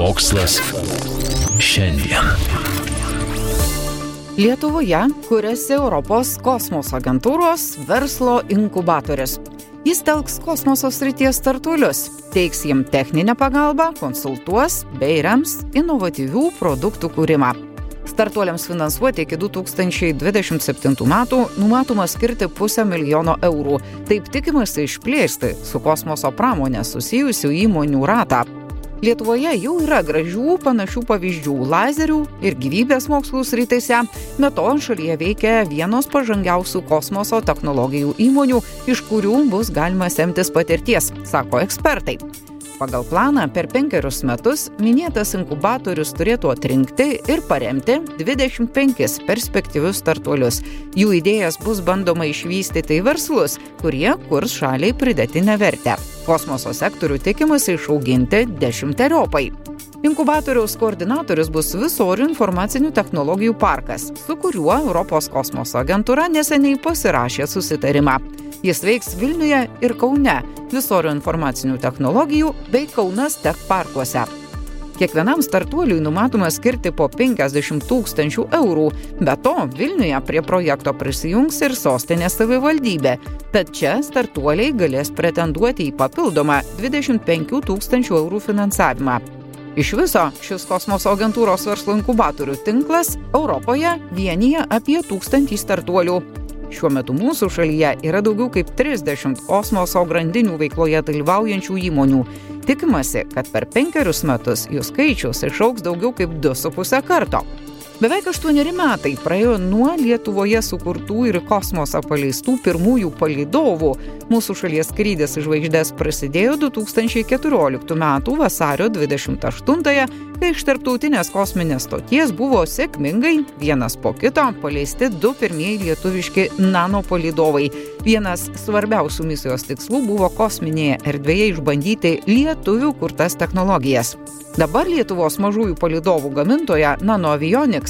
Mokslas šiandien. Lietuvoje kuriasi Europos kosmoso agentūros verslo inkubatorius. Jis telks kosmoso srities startuolius, teiks jiem techninę pagalbą, konsultuos bei rems inovatyvių produktų kūrimą. Startuoliams finansuoti iki 2027 metų numatoma skirti pusę milijono eurų. Taip tikimasi išplėsti su kosmoso pramonė susijusių įmonių ratą. Lietuvoje jau yra gražių panašių pavyzdžių lazerių ir gyvybės mokslų srityse, be to šalyje veikia vienos pažangiausių kosmoso technologijų įmonių, iš kurių bus galima semtis patirties, sako ekspertai. Pagal planą per penkerius metus minėtas inkubatorius turėtų atrinkti ir paremti 25 perspektyvius startuolius. Jų idėjas bus bandoma išvystyti į verslus, kurie kurs šaliai pridėtinę vertę. Kosmoso sektorių tikimasi išauginti dešimteriopai. Inkubatoriaus koordinatorius bus Visorių informacinių technologijų parkas, su kuriuo Europos kosmoso agentūra neseniai pasirašė susitarimą. Jis veiks Vilniuje ir Kaune, Visorių informacinių technologijų bei Kaunas Tech parkuose. Kiekvienam startuoliui numatoma skirti po 50 tūkstančių eurų. Be to, Vilniuje prie projekto prisijungs ir sostinės savivaldybė. Tad čia startuoliai galės pretenduoti į papildomą 25 tūkstančių eurų finansavimą. Iš viso šis kosmoso agentūros verslo inkubatorių tinklas Europoje vienyje apie tūkstantį startuolių. Šiuo metu mūsų šalyje yra daugiau kaip 30 kosmoso grandinių veikloje dalyvaujančių įmonių. Tikimasi, kad per penkerius metus jų skaičius išauks daugiau kaip 2,5 karto. Beveik aštuoneri metai praėjo nuo Lietuvoje sukurtų ir kosmosą paleistų pirmųjų palidovų. Mūsų šalies skrydis į žvaigždės prasidėjo 2014 m. vasario 28-ąją, kai iš tarptautinės kosminės stoties buvo sėkmingai vienas po kito paleisti du pirmieji lietuviški nanopalidovai. Vienas svarbiausių misijos tikslų buvo kosminėje erdvėje išbandyti lietuvių kurtas technologijas. Dabar Lietuvos mažųjų palidovų gamintoja NanoAvionics